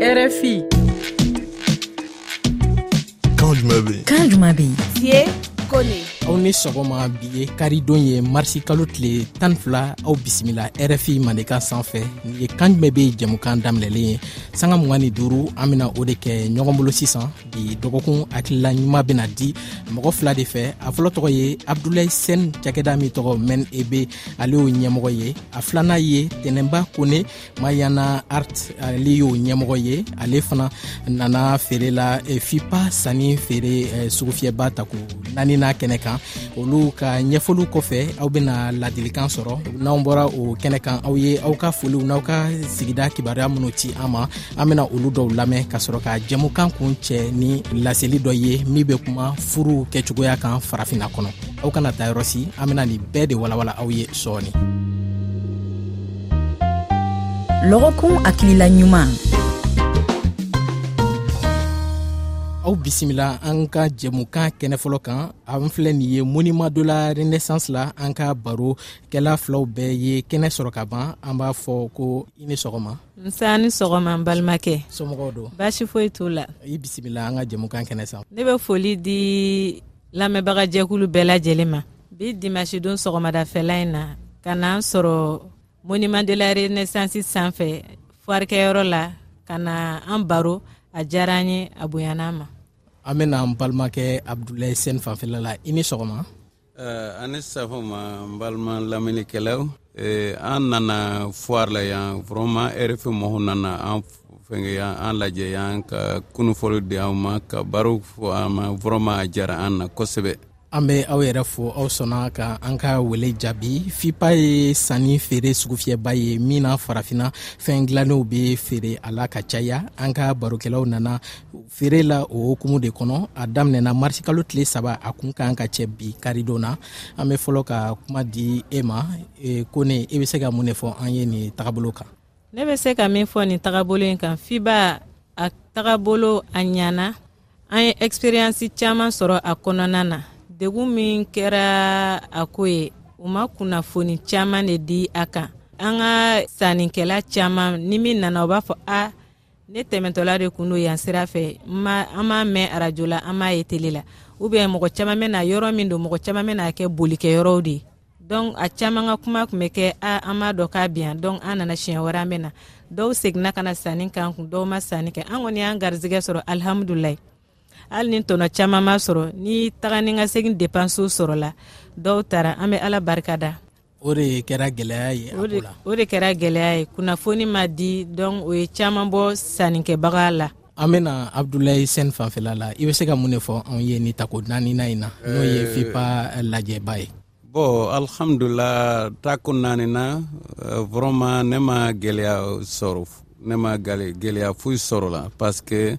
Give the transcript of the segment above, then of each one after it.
RFI. Kan jumɛn bɛ yen? Kan jumɛn bɛ yen? Tiye Kone. Aw ni sɔgɔma bi ye karidon ye marisi kalo tile tan fila aw bisimila RFI mandekan sanfɛ nin ye kan jumɛn bɛ jɛmukan daminɛlen ye sanga mugan ni duuru an bɛna o de kɛ ɲɔgɔn bolo sisan bi dɔgɔkun hakilila ɲuman bɛna di mɔgɔ fila de fɛ a fɔlɔ tɔgɔ ye abdulayi sɛni cakɛda min tɔgɔ mɛn ebe ale y'o ɲɛmɔgɔ ye a filanan ye tɛnɛnba kone mayana art ale y'o ɲɛmɔgɔ ye ale fana nana feere la eh, fipa sanni feere eh, sugufiyɛba ta ko naaninan kɛnɛ kan olu ka ɲɛfɔliw kɔfɛ aw bena ladilikan sɔrɔ n'anw bɔra o kɛnɛ kan aw ye aw ka foliw n'aw ka sigida kibaruya minw ci an ma an bena olu dɔw lamɛn ka sɔrɔ ka jɛmukan kun cɛ ni laseli dɔ ye min be kuma furu kɛcogoya kan farafina kɔnɔ aw kana taa yɔrɔ si an bena nin bɛɛ de walawala aw ye sɔɔni lɔgɔkun hakilila ɲuman aw bisimila an ka jɛmukan kɛnɛ fɔlɔ kan an filɛ nin ye monima de la renaissance la an ka baro kɛla filaw bɛɛ ye kɛnɛ sɔrɔ ka ban an b'a fɔ ko i ni sɔgɔma nsa ni sɔgɔma n balimakɛ somɔgɔw don baasi foyi t'o la i bisimila an ka jɛmukan kɛnɛ san ne bɛ foli di lamɛnbagajɛkulu bɛɛ lajɛlen ma bi dimasidon sɔgɔmadafɛla in na ka n'an sɔrɔ monument de la renaissance sanfɛ fuwarikɛyɔrɔ la ka na an baro a diyara an ye a bonyana ma an bɛna an balimakɛ abudulayi sɛni fanfɛla la i ni sɔgɔma eh, ani safo ma n balima lamɛnnikɛlaw eh, an nana foire la yan vraiment rfi mɔgɔw nana an fɛnkɛ yan an lajɛ yan ka kunufɔli di an ma ka baro fɔ an ma vraiment a diyara an na kosɛbɛ an bɛ aw yɛrɛ fo aw sɔnna ka an ka wele jaabi fipa ye sanni feere sugufiyɛba ye min na farafinna fɛn dilanenw bɛ feere a la ka caya an ka barokɛlaw nana feere la o hukumu de kɔnɔ a daminɛna marisikalo tile saba a kun kan ka cɛ bi karidon na an bɛ fɔlɔ ka kuma di e ma e, ko ne e bɛ se ka mun de fɔ an ye nin tagabolo kan ne bɛ se ka min fɔ nin tagabolo in kan fiba a tagabolo a ɲana an ye ɛkisiperansi caman sɔrɔ a kɔnɔna na degun min kɛra a ko ye u ma kunnafoni caman de di a kan an ka sannikɛla caman ni min nana u b'a fɔ a ah, ne tɛmɛtɔla de kun don yan sira fɛ an m'a mɛn arajo la an m'a ye tele la u bɛ mɔgɔ caman bɛ na yɔrɔ min don mɔgɔ caman bɛ na kɛ bolikɛyɔrɔw de ye donc a caman ka kuma tun bɛ kɛ a an b'a dɔn k'a biyan donc an nana siɲɛ wɛrɛ an bɛ na dɔw seginna ka na sanni kan kun dɔw ma sanni kɛ an kɔni y'an garijɛgɛ sɔrɔ alihamudulilayi hali ni tɔnɔ caman ma sɔrɔ ni taga ni ka segin depansiw sɔrɔla dɔw tara an bɛ ala barikada o de kɛra gɛlɛya ye a ko la o de kɛra gɛlɛya ye kunnafoni ma di donc o ye caman bɔ sannikɛbaga la an bɛna abudulayi sɛn fanfɛla la i bɛ se ka mun de fɔ anw ye ni tako naaninan in na n'o ye eh. fipa lajɛba ye bon alhamdulillah tako naaninan eh, vraiment ne ma gɛlɛya sɔrɔ ne ma gɛlɛya foyi sɔrɔ la parce que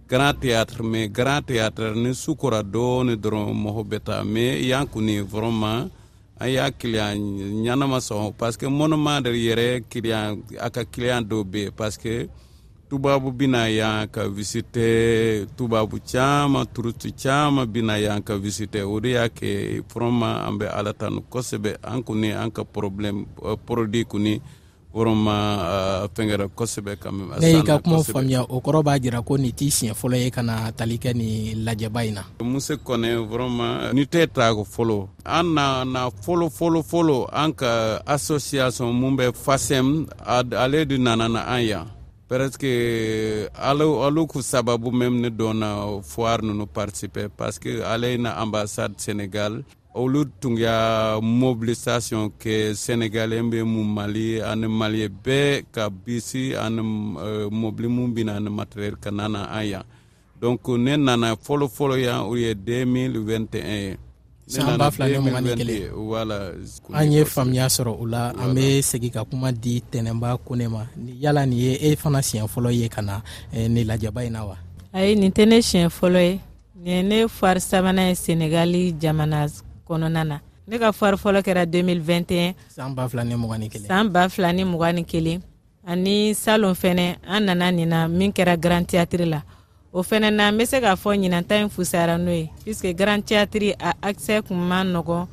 grand théâtre mais grand théâtre ni su kora dɔɔni dɔrɔn mɔgɔ bɛ taa mais yan kɔni vraiment an y'a kiliyan ɲɛnama sɔn parce que monument de yɛrɛ kiliyan a ka kiliyan dɔw bɛ yen parce que tubabu bina yan ka visite tubabu caman turutu caman bina yan ka visite o de y'a kɛ vraiment an bɛ ala tanu kosɛbɛ an kɔni an ka problème euh, produit kɔni ne y'i ka kuma faamuya o kɔrɔ b'a jira ko nin t'i siɲɛ fɔlɔ ye ka na tali kɛ nin lajɛba in na muse kɔnɛ vraiment ni tɛ ta ko fɔlɔ an na na fɔlɔ fɔlɔ fɔlɔ an ka association mun bɛ fasɛm ale de nana na an yan presque ala alu ku sababu mem ne donna foire nunu participer parce que ale na ambassade sénégal olu tun ka mobilisation kɛ senegalien bɛ mu mali ani mali bɛɛ ka bisi ani uh, mobili mun bɛna ani matériel ka na na an yan donc ne nana fɔlɔ fɔlɔ yan o ye 2021 ye san ba fila ni mugan ni kelen an ye faamuya sɔrɔ o la an bɛ segin ka kuma di tɛnɛnba kone ma yala nin ye e fana siɲɛ fɔlɔ ye ka na eh, nin lajɛba in na wa ayi nin tɛ ne siɲɛ fɔlɔ ye nin ne fari sabanan ye senegali jamana kɔnɔna na ne ka fari fɔlɔ kɛra 2021 san ba fila ni mugan ni kelen san ba fila ni mugan ni kelen ani salon fɛnɛ an nana nin na min kɛra grand théâtre la o fɛnɛ na n be se k'a fɔ ɲinanta in fusayara n'o ye puisque grand théâtre a accès kun man nɔgɔn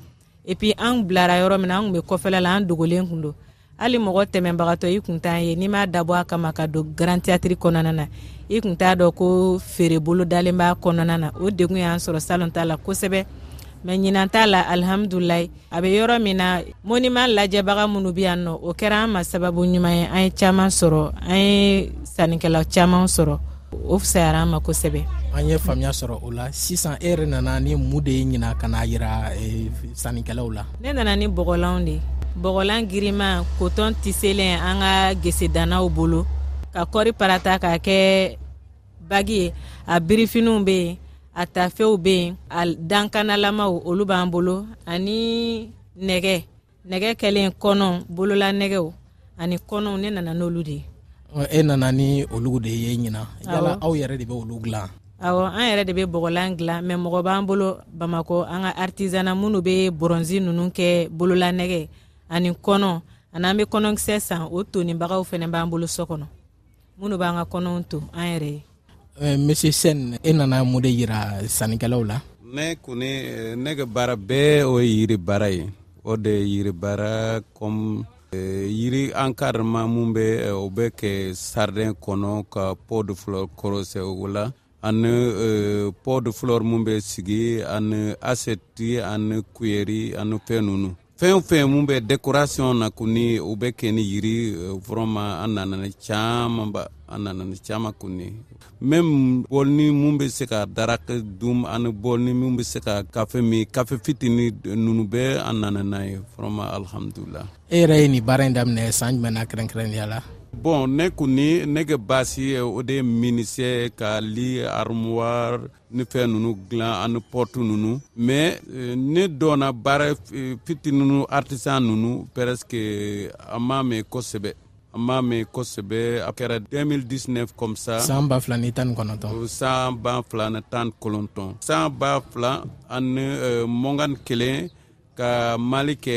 epi an bilara yɔrɔ min na an kun be kɔfɛla la an dogolen kun don hali mɔgɔ tɛmɛnbagatɔ i kun t'an ye n'i m'a dabɔ a kama ka don grand théâtre kɔnɔna na i kun t'a dɔn ko feere bolo dalen b'a kɔnɔna na o degun y'an sɔrɔ salon ta la kosɛbɛ mɛ ɲinan t'a la alihamudulayi a bɛ yɔrɔ min na moniman lajɛbaga minnu bɛ yan nɔ o kɛra an ma sababu ɲuman ye an ye caman sɔrɔ an ye sannikɛla caman sɔrɔ o fisayara an ma kosɛbɛ an ye faamuya sɔrɔ o la sisan e yɛrɛ nana ni mu de ye ɲina ka n'a yira e, sannikɛlaw la ne nana ni bɔgɔlanw de bɔgɔlan giriman kotɔn tiselen an ka gesedannaw bolo ka kɔri parata k'a kɛ bagi ye a birifiniw bɛ yen a tafew bɛ yen a dankanalamaw olu b'an bolo ani nɛgɛ nɛgɛ kɛlen kɔnɔ bolola nɛgɛw ani kɔnɔw ne nana n'olu de ye e nana ni olu de ye ɲina yala aw yɛrɛ de bɛ olu dilan awɔ an yɛrɛ de bɛ bɔgɔlan dilan mɛ mɔgɔ b'an bolo bamakɔ an ka artisana minnu bɛ bɔrɔnzi ninnu kɛ bolola nɛgɛ ani kɔnɔ an'an bɛ kɔnɔkisɛ san o tonibagaw fana b'an bolo so kɔnɔ minnu b'an ka kɔnɔw to an yɛrɛ ye eh, monsieur sen e nana mun de yira sannikɛlaw la ne kɔni eh, ne ka baara bɛɛ o ye yiri baara ye o de ye yiri baara comme eh, yiri encadrement mun bɛ o bɛ kɛ sarden kɔnɔ ka pot de fleur korosɛ o la ani euh, pot de fleur mun bɛ sigi ani aseti ani kuyeri ani fɛn ninnu fɛn o fɛn mun bɛ decoration na kɔni o bɛ kɛ ni yiri eh, vraiment an nana ni caman ba an nana ni caman kɔni même bɔli ni mun bɛ se ka daraka dun ani bɔli ni mun bɛ se ka kafe min kafe fitini ninnu bɛɛ an nana n'a ye vraiment alhamdulila e yɛrɛ ye nin baara in daminɛ san jumɛn na kɛrɛnkɛrɛnnenya la bon ne kɔni ne ka baasi o de ye minisɛ ka li armoire ni fɛn ninnu dilan ani pɔrtu ninnu mɛ eh, ne dɔnna baara eh, fitininu artisan ninnu presque an m'a mɛn kosɛbɛ an m'a mɛn kosɛbɛ a kɛra 2019 comme ça san ba fila ni tan ni kɔnɔntɔn san ba fila ni tan ni kɔnɔntɔn san ba fila ani eh, mɔngani kelen ka mali kɛ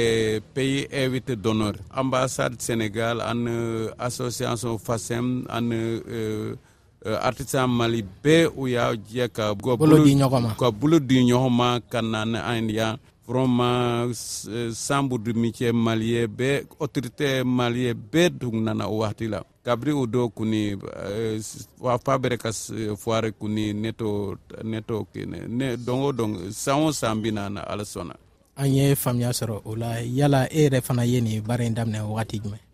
pays invité d'honneur ambassade sénégal ani association fasem ani Eh, artisan mali bɛɛ u y'a jɛ ka bolo di ɲɔgɔn ma ka bolo di ɲɔgɔn ma ka na ni an yan vraiment eh, sambu dumicɛ maliyɛ bɛɛ autorité maliyɛ bɛɛ dun nana o wagati la kabiri o dɔ kuni eh, wa fa bɛrɛ ka foire kuni ne to ne to kene ne don o don san o san bi na na ala sɔnna an ye faamuya sɔrɔ o la yala e yɛrɛ fana ye nin baara in daminɛ wagati jumɛn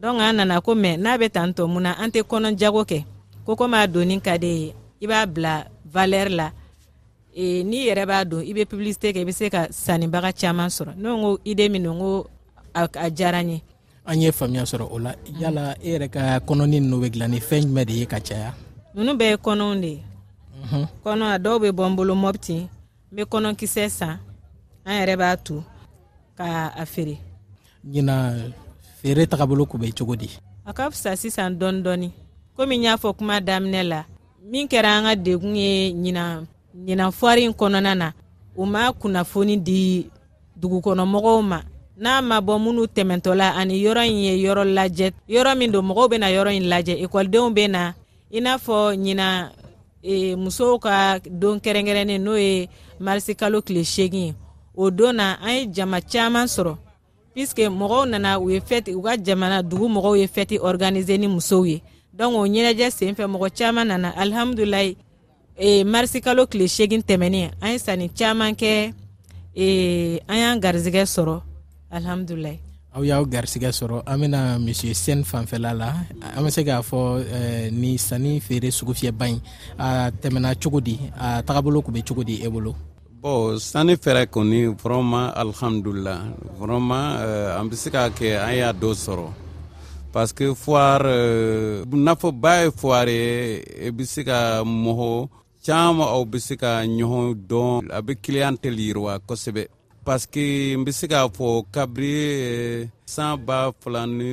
dɔnku a nana ko mɛ n'a bɛ tan tɔ mun na an tɛ kɔnɔ jago kɛ ko komi a donni ka di ye i b'a bila valɛri la e, n'i yɛrɛ b'a don i bɛ publicité kɛ i bɛ se ka sannibaga caman sɔrɔ ne ko ide min don ko a diyara n ye an ye faamuya sɔrɔ o la yala e yɛrɛ ka kɔnɔni ninnu bɛ dilan ni fɛn jumɛn de ye ka caya ninnu bɛɛ ye kɔnɔw de ye mhm. kɔnɔ a dɔw bɛ bɔ n bolo mɔpti n bɛ kɔnɔkisɛ san an yɛrɛ b'a tu ka a feere ɲina feere tagabolo kun bɛ cogo di a ka fisa sisan dɔɔni dɔɔni komi n y'a fɔ kuma daminɛ la min kɛra an ka degun ye ɲina ɲina fɔri in kɔnɔna na u ma kunnafoni di dugukɔnɔmɔgɔw ma n'a ma bɔ minnu tɛmɛntɔla ani yɔrɔ in ye yɔrɔ lajɛ yɔrɔ min don mɔgɔw bɛna yɔrɔ in lajɛ ekɔlidenw bɛ na i n'a fɔ ɲina e, musow ka don kɛrɛnkɛrɛnnen n'o ye marisikalo tile seegin ye o don na an ye jama caman sɔrɔ puisque mɔgɔw nana u ye fɛti u ka jamana dugu mɔgɔw ye fɛti organise ni musow ye donc o ɲɛnajɛ sen fɛ mɔgɔ caman nana alihamudulilayi e, marisikalo tile seegin tɛmɛnen an ye sanni caman kɛ e, an y'an garijɛgɛ sɔrɔ alihamudulila aw y'aw garisɛgɛ sɔrɔ an bɛna monsieur sɛni fanfɛla la an bɛ se k'a fɔ eh, ni sanni feere sugufiyɛba in a tɛmɛna cogo di a tagabolo tun bɛ cogo di e bolo bon sanni fɛɛrɛ kɔni vraiment alhamdulila vraiment eh, an bɛ se k'a kɛ an y'a dɔ sɔrɔ parce que foire eh, nafɔba ye foire ye i bɛ se ka mɔgɔ caman aw bɛ se ka ɲɔgɔn dɔn a bɛ clientèle yiriwa kosɛbɛ parce que n bɛ se k'a fɔ kabiri eh, san ba fila ni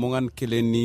mugan kelen ni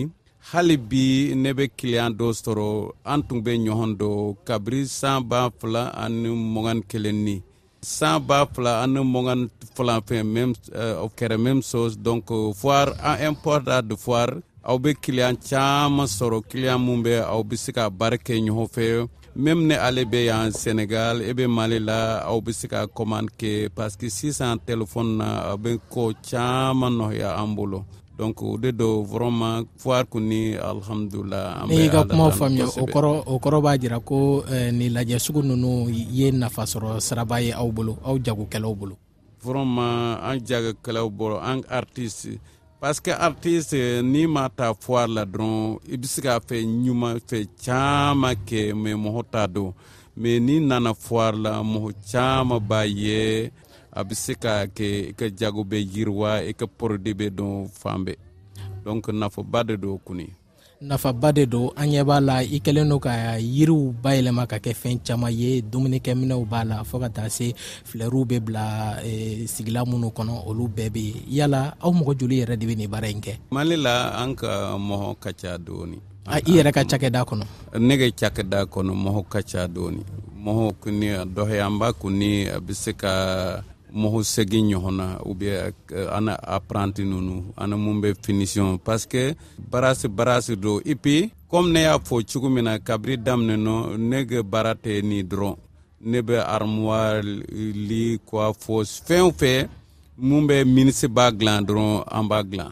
hali bi ne bɛ client dɔ sɔrɔ an tun bɛ ɲɔgɔn dɔn kabiri san ba fila ani mugan kelen ni san ba fila ani mɔgan fila fɛn même euh, au kɛra même chose donc euh, foire an importa de foire aw be kiliyan caaman sɔrɔ kiliyan mun bɛ aw be se ka baara kɛ ɲɔgɔn fɛ même ne ale be yan senegal e be mali la aw be se ka commande ke parce que sisan telefɔni na aw be ko caaman nɔgɔya an bolo donc o de don vraiment foire kɔni alhamdulila ne y'i ka kuma faamuya o kɔrɔ o kɔrɔ b'a jira ko eh, ni lajɛ sugu ninnu ye nafa sɔrɔ siraba ye aw bolo aw jagokɛlaw bolo vraiment an jagokɛlaw bolo an artiste parce que artiste eh, n'i ma taa foire la dɔrɔn i bɛ se ka fɛ ɲuman fɛ caman kɛ mais mɔgɔ t'a dɔn mais n'i nana foire la mɔgɔ caman b'a ye a bɛ se ka kɛ i ka jago bɛ yiriwa i ka porodi bɛ don fan bɛɛ donc nafaba de don kuni nafaba de don an ɲɛ b'a la i kɛlen don ka yiriw bayɛlɛma ka kɛ fɛn caman ye dumunikɛminɛw b'a la fɔɔ ka taa se filɛriw bɛ bila e, sigila minnu kɔnɔ olu bɛɛ bɛ yen yala aw mɔgɔ joli yɛrɛ de bɛ nin baara in kɛ mali la an ka mɔgɔ ka ca dɔɔni a i yɛrɛ ka cakɛda kɔnɔ ne ka cakɛda kɔnɔ mɔgɔ ka ca dɔɔni mɔgɔ kuni a dɔhɛyanba kuni a bɛ se ka mɔgɔ segin ɲɔgɔn na ou bien eh, an apprenti ninnu ani mun bɛ finition parce que barasi barasi don et puis comme ne y'a fɔ cogo min na kabiri daminɛ nɔ ne ka baara tɛ ni dɔrɔn ne bɛ armoire li quoi fɔ fɛn o fɛn mun bɛ minisiba dilan dɔrɔn an b'a dilan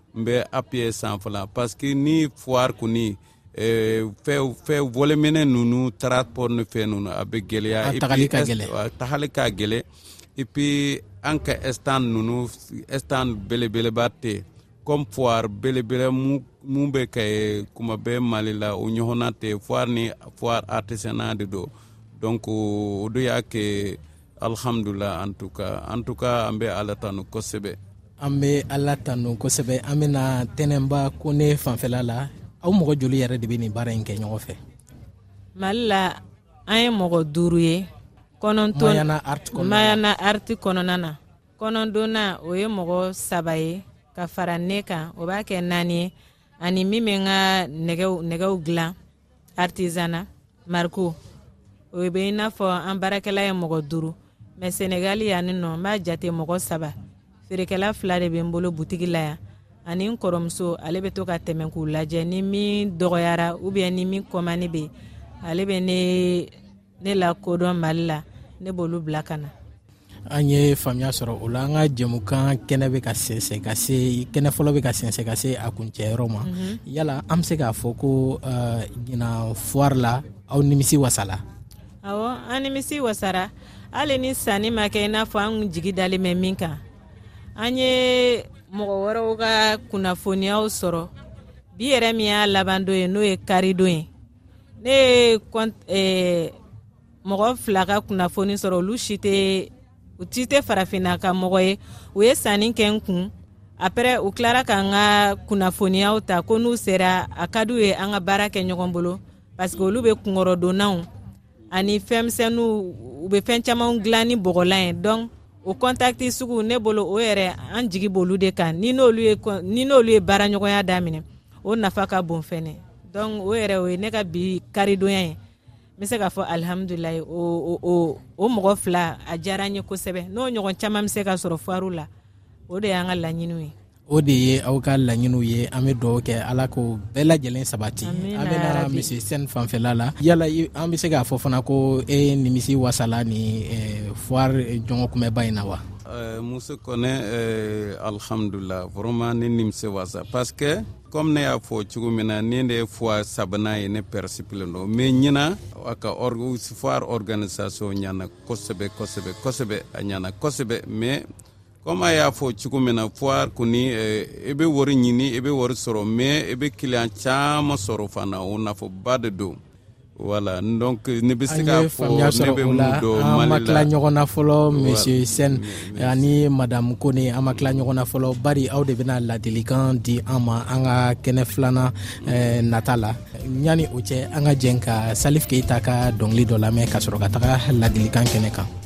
n bɛ apiye san fana parce que ni foire kɔni eh, fɛw fɛw vɔlɛminɛ ninnu transport ni fɛn ninnu a bɛ gɛlɛya a tagali ka gɛlɛ a tagali ka gɛlɛ et puis an ka stand ninnu stand belebeleba tɛ comme foire belebele mun bɛ ka ye kuma bɛ mali la o ɲɔgɔnna tɛ foire ni foire artisanat de don donc o de y'a kɛ alhamdulila an tuka an tuka an bɛ ala tanu kosɛbɛ an bɛ ala tanu kosɛbɛ an bɛna tɛnɛnba ko ne fanfɛla la aw mɔgɔ joli yɛrɛ de bɛ nin baara in kɛ ɲɔgɔn fɛ mali la an ye mɔgɔ duuru ye mayana arti kɔnɔna na kɔnɔdonna o ye mɔgɔ saba ye ka fara ne kan o b'a kɛ naani ye ani min bɛ n ka nɛgɛw nɛgɛw dilan artisanat mariko o bɛ i n'a fɔ an baarakɛla ye mɔgɔ duuru mɛ senegali yan ni nɔ n b'a jate mɔgɔ saba feerekɛla fila de bɛ n bolo butigi la yan ani n kɔrɔmuso ale bɛ to ka tɛmɛ k'u lajɛ ni min dɔgɔyara ubiyɛn ni min kɔmani bɛ ale bɛ ne ne la kodɔn mali la ne b'olu bila ka na an ye faamuya sɔrɔ o la an ka jɛmukan kɛnɛ bɛ ka sɛnsɛ ka se kɛnɛ fɔlɔ bɛ ka sɛnsɛ ka se a kuncɛ yɔrɔ ma mhm. yala an bɛ se k'a fɔ ko uh, ɲina fuwari la aw nimisi wasala awɔ an nimisi wasara hali ni sanni ma kɛ i n'a fɔ an kun jigi dalen bɛ min kan an ye mɔgɔ wɛrɛw ka kunnafoniyaw sɔrɔ bi yɛrɛ min y'a labandon ye n'o ye karidon ye ne ye eh, mɔgɔ fila ka kunnafoni sɔrɔ olu si tɛ u si tɛ farafinna ka mɔgɔ ye u ye sanni kɛ n kun apɛrɛ u tilara ka n ka kunnafoniyaw ta ko n'u sera a ka d'u ye an ka baara kɛ ɲɔgɔn bolo pariseke olu bɛ kungɔrɔdonnanw ani fɛnmisɛnninw u bɛ fɛn camanw dilan ni bɔgɔla ye donc o kɔntakiti sugu ne bolo o yɛrɛ an jigi b'olu de kan ni n'olu ye ni n'olu ye baaraɲɔgɔnya daminɛ o nafa ka bon fɛnɛ donc o yɛrɛ o ye ne ka bi karidonya ye n bɛ se k'a fɔ alihamudulilayi o o o mɔgɔ fila a diyara n ye kosɛbɛ n'o ɲɔgɔn caman bɛ se ka sɔrɔ fariw la o de y'an ka laɲiniw ye o de ye aw ka laɲiniw ye an bɛ dugawu kɛ ala k'o bɛɛ lajɛlen sabati an bɛna misi sɛni fanfɛla la yala an bɛ se k'a fɔ fana ko e nimisi wasala ni fuwari jɔngɔ kunbɛba in na wa eh, muso kɔnɛ eh, alhamdulila vraiment ne nimisi wasa parce que comme ne y'a fɔ cogo min na ne de fois sabana ye ne pɛrɛsipilen don mais ɲina a ka foire organisation ɲana kosɛbɛ kosɛbɛ kosɛbɛ a ɲana kosɛbɛ mais kɔmi a y'a fɔ cogo min na foire kɔni eh, i bɛ wari ɲini i bɛ wari sɔrɔ mais i bɛ kiliyan caman sɔrɔ fana o nafaba de don voilà donc ne bɛ se k'a fɔ ne bɛ mun dɔn mali la an ma tila ɲɔgɔn na fɔlɔ monsieur sen ani madame kone an ma tila ɲɔgɔn na fɔlɔ bari aw de bɛna ladilikan di an ma an ka kɛnɛ filanan eh, nata la yanni o cɛ an ka jɛn ka salif keyita ka dɔnkili dɔ lamɛn ka sɔrɔ ka taga ladilikan kɛnɛ kan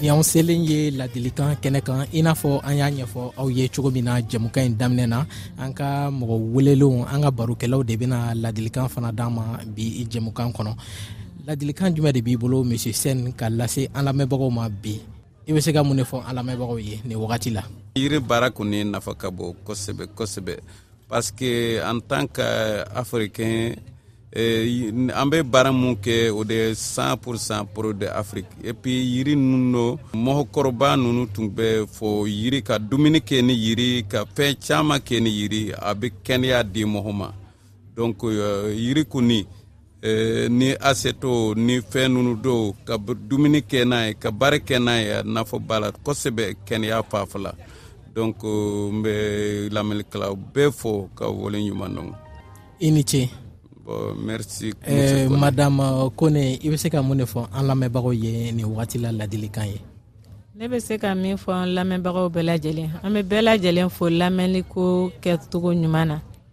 ni anw selen ye ladilikan kɛnɛ kan i n'a fɔ an y'a ɲɛfɔ aw ye cogo min na jɛmuka in daminɛ na an ka mɔgɔ welelenw an ka barokɛlaw de bɛna ladilikan fana d'an ma bi jɛmukan kɔnɔ ladilikan jumɛn de b'i bolo misi sen ka lase an lamɛnbagaw ma bi i bɛ se ka mun de fɔ an lamɛnbagaw ye nin wagati la yiri baara kɔni nafa ka bon kosɛbɛ kosɛbɛ parce que en tant que africain eh, an bɛ baara mun kɛ o de 100 pourcent pro de afrique et puis yiri ninnu don mɔgɔkɔrɔba ninnu tun bɛ fɔ yiri ka dumuni kɛ ni yiri ka fɛn caman kɛ ni yiri a bɛ kɛnɛya di mɔgɔ ma donc euh, yiri kɔni Eh, ni aseto ni fɛn nunu do ka dumuni kɛ n'a ye ka baara kɛ n'a ye a nafɔ b'a la kosɛbɛ kɛnɛya fafa la donc eh, n bɛ lamɛnnikɛlaw bɛɛ fɔ ka wale ɲuman dɔn i ni ce bon merci eh, madame kone i bɛ se ka mun de fɔ an lamɛnbagaw ye nin wagati la ladilikan ye ne bɛ se ka min fɔ an lamɛnbagaw bɛɛ lajɛlen an bɛ bɛɛ lajɛlen fo lamɛnni ko kɛcogo ɲuman na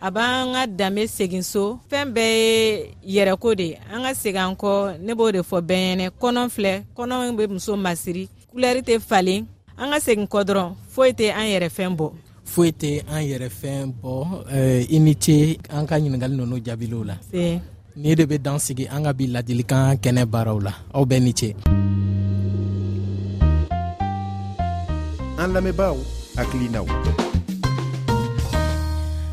a b'an ka danbe segin so fɛn bɛɛ ye yɛrɛko de ye an ka segin an kɔ ne b'o de fɔ bɛnyɛnɛ kɔnɔ filɛ kɔnɔ bɛ muso masiri kulɛri tɛ falen an ka segin kɔ dɔrɔn foyi tɛ an yɛrɛ fɛn bɔ foyi tɛ an yɛrɛ fɛn bɔ eh, i ni ce an ka ɲininkali ninnu jaabiliw la ni de bɛ dan sigi an ka bi ladilikan kɛnɛ baaraw la aw bɛɛ ni ce an lamɛnbaaw hakilinaw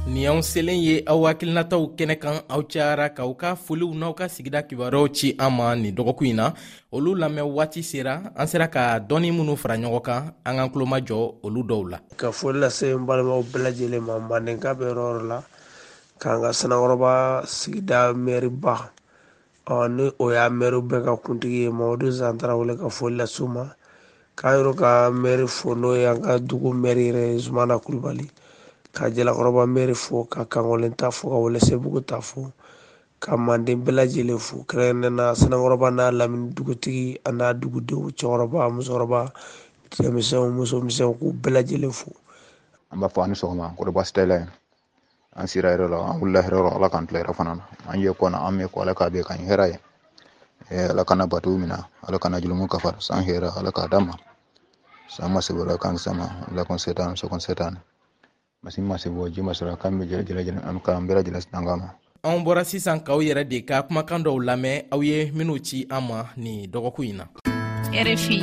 nin y'anw selen ye aw hakilinataw kɛnɛ kan aw cayara k'aw ka foliw n'aw ka sigida kibaruyaw ci an ma nin dɔgɔkun in na olu lamɛn waati sera an sera ka dɔɔni minnu fara ɲɔgɔn kan an k'an tulo majɔ olu dɔw la ka foli lase n balimaw bɛɛ lajɛlen ma mandenka bɛ yɔrɔ yɔrɔ la k'an ka sanakɔrɔba sigida mɛriba ɔ ni o y'a mɛri bɛɛ ka kuntigi ye mamadu zantara wele ka foli lase ma k'an yɛrɛ ka mɛri fo n'o ye an ka dugu mɛri yɛrɛ ye zumana kulubali ka jalakɔrɔba mɛri fo ka kankolen ta fo ka welesebugu ta fo ka manden bɛɛ lajɛlen fo kɛrɛnkɛrɛnnɛna sanakɔrɔba n'a lamini dugutigi an'a dugudenw cɛkɔrɔba musokɔrɔba cɛmisɛnw musomisɛnw k'u bɛɛ lajɛlen fo an b'a fɔ an ni sɔgɔma kɔrɔbasitɛla ye an sera yɛrɛ la an wulila yɔrɔ ala k'an tila yɛrɛ fana na an ye kɔnɔ an bɛ kɔ ala k'a bɛ ka hɛrɛ ye ala kana bato min na ala kana jurumu kafa san hɛrɛ ala k'a d'a ma san ma sɛbɛn ala kan sama ala kan setan sokɔn setan masi ma se bɔ ji ma sɔrɔ k'an bɛ jɛ lajɛlen an k'an bɛɛ lajɛlen sinankan ma anw bɔra sisan k'aw yɛrɛ de ka kumakan dɔw lamɛn aw ye minnu ci an ma nin dɔgɔkun in na rfi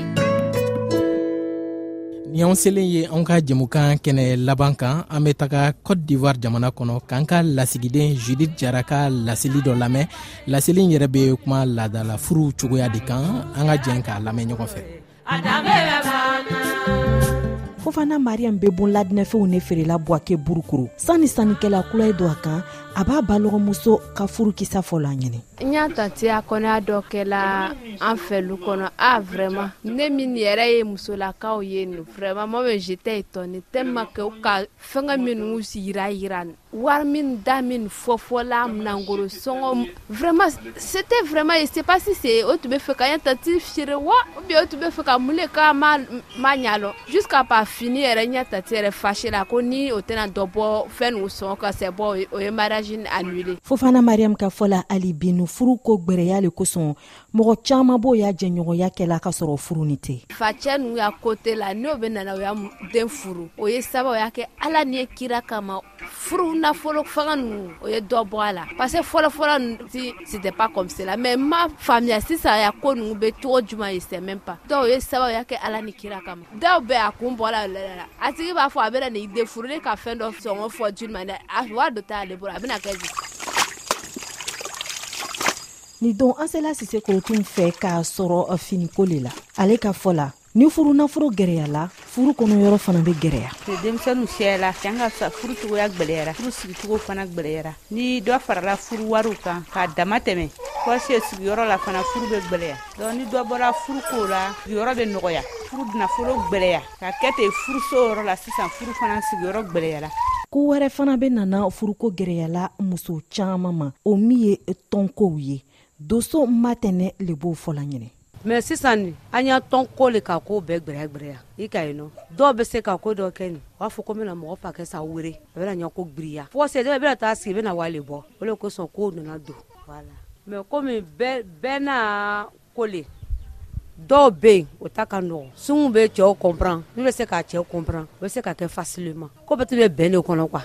ni anw selen ye anw ka jɛmukan kɛnɛ laban kan an bɛ taga cote d'ivoire jamana kɔnɔ k'an ka lasigiden judith jara ka laseli dɔ lamɛn laseli yɛrɛ bɛ kuma laadala furuw cogoya de kan an ka jɛn k'a lamɛn ɲɔgɔn fɛ fo fana maria bɛ bon ladinɛfɛnw ne feerela buwake burukuru san ni sannikɛla kula ye don a kan a b'a balɔgɔmuso ka furu kisa fɔlɔ a ɲini n y'a ta tiya kɔnɔya dɔ kɛla an fɛlu kɔnɔ a vrɛma ne min yɛrɛ ye musolakaw ye no vrɛma ma bɛ jeta ye tɔni tɛma kɛ ka fɛngɛ minnu sigira yira wari min da min fɔfɔla minangoro sɔngɔ vraiment c'était vraiment je sais pas si c'est o tun bɛ fɛ ka yan tati feere wa ou bien o tun bɛ fɛ ka mun de k'a ma ma ɲalɔ jusqu'à pas fini yɛrɛ ɲɛ tati yɛrɛ fâché la ko ni o tɛna dɔ bɔ fɛn ninnu sɔngɔ ka c'est bon o ye mariage annulé fofana mariam ka fɔ la hali bi nu furu ko gwɛrɛya le kosɔn mɔgɔ caman b'o y'a jɛɲɔgɔnya kɛ la ka sɔrɔ furu ni tɛ facɛ n'u y'a kote la n'o bɛ nana o y'a den furu o ye saba y'a kɛ ala ni ye kira kama furu nafolo fanga ninnu o ye dɔ bɔ a la parce que fɔlɔfɔlɔ ninnu tɛ c'était pas comme cela mais ma faamuya sisan ya ko ninnu bɛ cogo jumɛn ye c'est même pas dɔw ye saba y'a kɛ ala ni kira kama dɔw bɛ a kun bɔ la la a tigi b'a fɔ a bɛna nin den furu ne ka fɛn dɔ sɔngɔ fɔ juma dɛ a wari dɔ t'ale bolo a bɛna kɛ ni don an sela sise korotun fɛ k'a sɔrɔ finiko le la ale ka fɔ la ni furu nafolo gɛrɛya la furu kɔnɔ yɔrɔ fana bɛ gɛrɛya denmisɛnninw sɛla cɛn ka sa furu cogoya gwɛlɛyara furu sigicogo fana gwɛlɛyara ni dɔ farala furu wariw kan k'a dama tɛmɛ fɔse sigiyɔrɔ la fana furu bɛ gwɛlɛya dɔn ni dɔ bɔra furu ko la sigiyɔrɔ bɛ nɔgɔya furu nafolo gwɛlɛya ka kɛ ten furuso yɔrɔ la sisan furu fana sigiyɔrɔ gwɛlɛyara ko wɛrɛ fana bɛ nana furuko gɛrɛyala muso caman ma o min ye tɔnkow ye doso matɛnɛ le b'o fɔ la ɲinɛ mɛ sisan nin an y'a tɔn ko le ka ko bɛɛ gwɛrɛya gwɛrɛya i ka yen nɔ dɔw bɛ se ka ko dɔ kɛ nin u b'a fɔ ko bɛna mɔgɔ fa kɛ sa were a bɛna ɲɔ ko giriya fɔ sɛ dɔ bɛna taa sigi bɛna wale bɔ o le kosɔn kow nana don mɛ komi bɛɛ n'a kole dɔw bɛ yen o ta ka nɔgɔn sun bɛ cɛw kɔnpran n bɛ se k'a cɛw kɔnpran u bɛ se ka kɛ fasile ma ko bɛ tun bɛ bɛn de kɔnɔ kuwa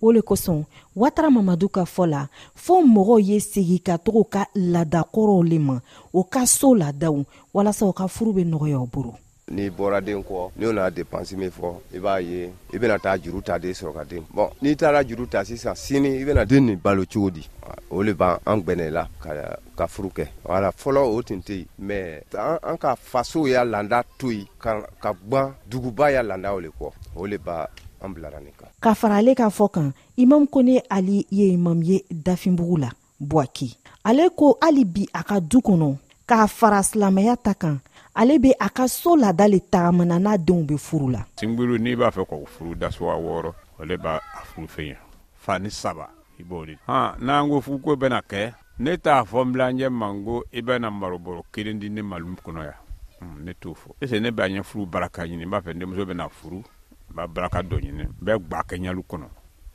o de kosɔn watara mamadu ka fɔ la fɔ mɔgɔw ye segi ka togo ka ladakɔrɔw le ma o ka so ladaw walasa u ka furu bɛ nɔgɔyaw bolo n'i bɔra den kɔ n'o nana depansi min fɔ i b'a ye i bɛna taa juru ta de sɔrɔ ka den bɔn n'i taara juru ta sisan sini i bɛna den nin balo cogo di o de b'an an gbɛnɛ la ka ka furu kɛ wala fɔlɔ o tun tɛ yen mɛ an ka faso y'a lada to yen ka ka ban duguba y'a lada o de kɔ o de b' an bilara nin kan ka fara ale k'a fɔ kan i mam ko ne ali ye mamu ye dafinbugu la buwaki ale ko hali bi a ka du kɔnɔ k'a fara silamɛya ta kan ale bɛ a ka so laada le tagamana n'a denw bɛ furu la sinbulu n'i b'a fɛ k'o furu dasuwa wɔɔrɔ o le b'a a furu fɛ yen fa ni saba i b'o de han n'an ko furuko bɛna kɛ ne t'a fɔ n bilancɛ man ko i bɛna marobɔrɔ kelen di ne malum kɔnɔ yan hmm, ne t'o fɔ ese ne b'a ɲɛ furu baraka ɲini n b'a fɛ denmuso bɛna furu n b'a baraka dɔ ɲini n bɛ gba kɛ ɲalu kɔnɔ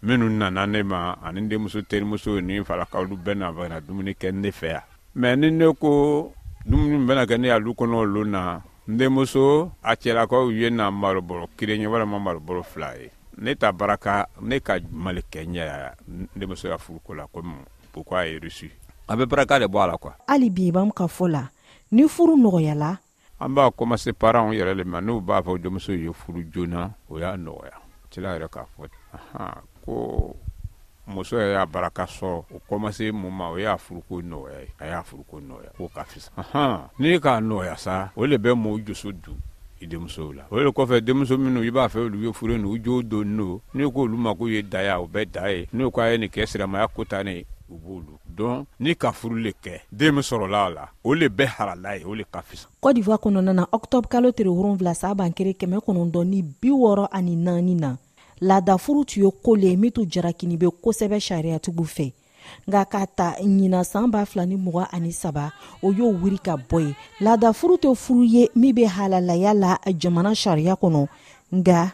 minnu nana ne ma ani n denmuso terimuso ni falaka olu bɛɛ na ka na dumuni kɛ ne fɛ yan mɛ ni ne ko dumuni bɛna kɛ ne y'alu kɔnɔ olu na n denmuso a cɛlakaw ye na marobɔrɔ kelen ye walima marobɔrɔ fila ye ne ta baraka ne ka mali kɛ ɲɛ n denmuso ya furuko la komi u ko a ye rusi a bɛ baraka de bɔ a la kuwa hali bi b'an ka fɔ la ni furu nɔgɔyala an b'a kɔma se paranw yɛrɛ de ma n'u b'a fɔ denmuso ye furu joona o y'a nɔgɔya ci yɛrɛ k'a fɔ ko muso yɛrɛ y'a baraka sɔrɔ o kɔma se mun ma o y'a furuko nɔgɔya ye a y'a furuko nɔgɔya ko ka fi n'i k'a nɔgɔya sa o de bɛ mɔgɔw dusu dun i denmuso la o kɔfɛ denmuso minnu i b'a fɛ olu ye furu n' jo don n'o n'u ko olu ma k'u ye da o bɛɛ da ye n'u k'a ye nin kɛ siramaya ko tan ne u b'o don dɔn ni ka furu le kɛ den min sɔrɔla a la o le bɛ harala ye o le ka fisa Côte d'Ivoire kɔnɔna na octobre kalo tile wolonwula san ban kelen kɛmɛ kɔnɔntɔn ni bi wɔɔrɔ ani naani na laada furu tun ye ko le ye min tun jarakini bɛ kosɛbɛ sariyatigiw fɛ nka k'a ta ɲina san b'a fila ni mugan ani saba o y'o wuri ka bɔ ye laada furu tɛ furu ye min bɛ halalaya la jamana sariya kɔnɔ nka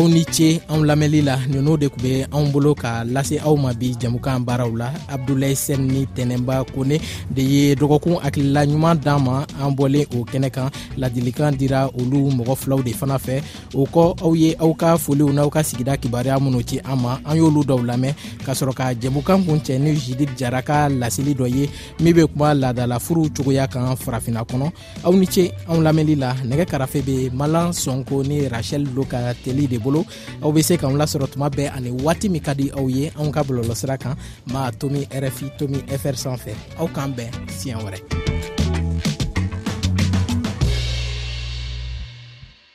aw ni ce anw lamɛnli la ninnu de tun bɛ anw bolo ka lase aw ma bi jamukan baaraw la abdulayi sɛn ni tɛnɛnba kone de ye dɔgɔkun hakilila ɲuman d'an ma an bɔlen o kɛnɛ kan ladilikan dira olu mɔgɔ filaw de fana fɛ o kɔ aw ye aw ka foliw n'aw ka sigida kibaruya minnu ci an ma an y'olu dɔw lamɛn ka sɔrɔ ka jamukan kun cɛ ni jidid jara ka laseli dɔ ye min bɛ kuma laadalafuruw cogoya kan farafina kɔnɔ aw ni ce anw lamɛnli la nɛgɛ karafe bɛ malan sɔnko ni rachɛl lo ka teli de bolo aw bɛ se k'anw lasɔrɔ tuma bɛɛ ani waati min ka di aw ye anw ka bɔlɔlɔsira kan ma tomi rfi tomi fr sanfɛ aw k'an bɛn siɲɛ wɛrɛ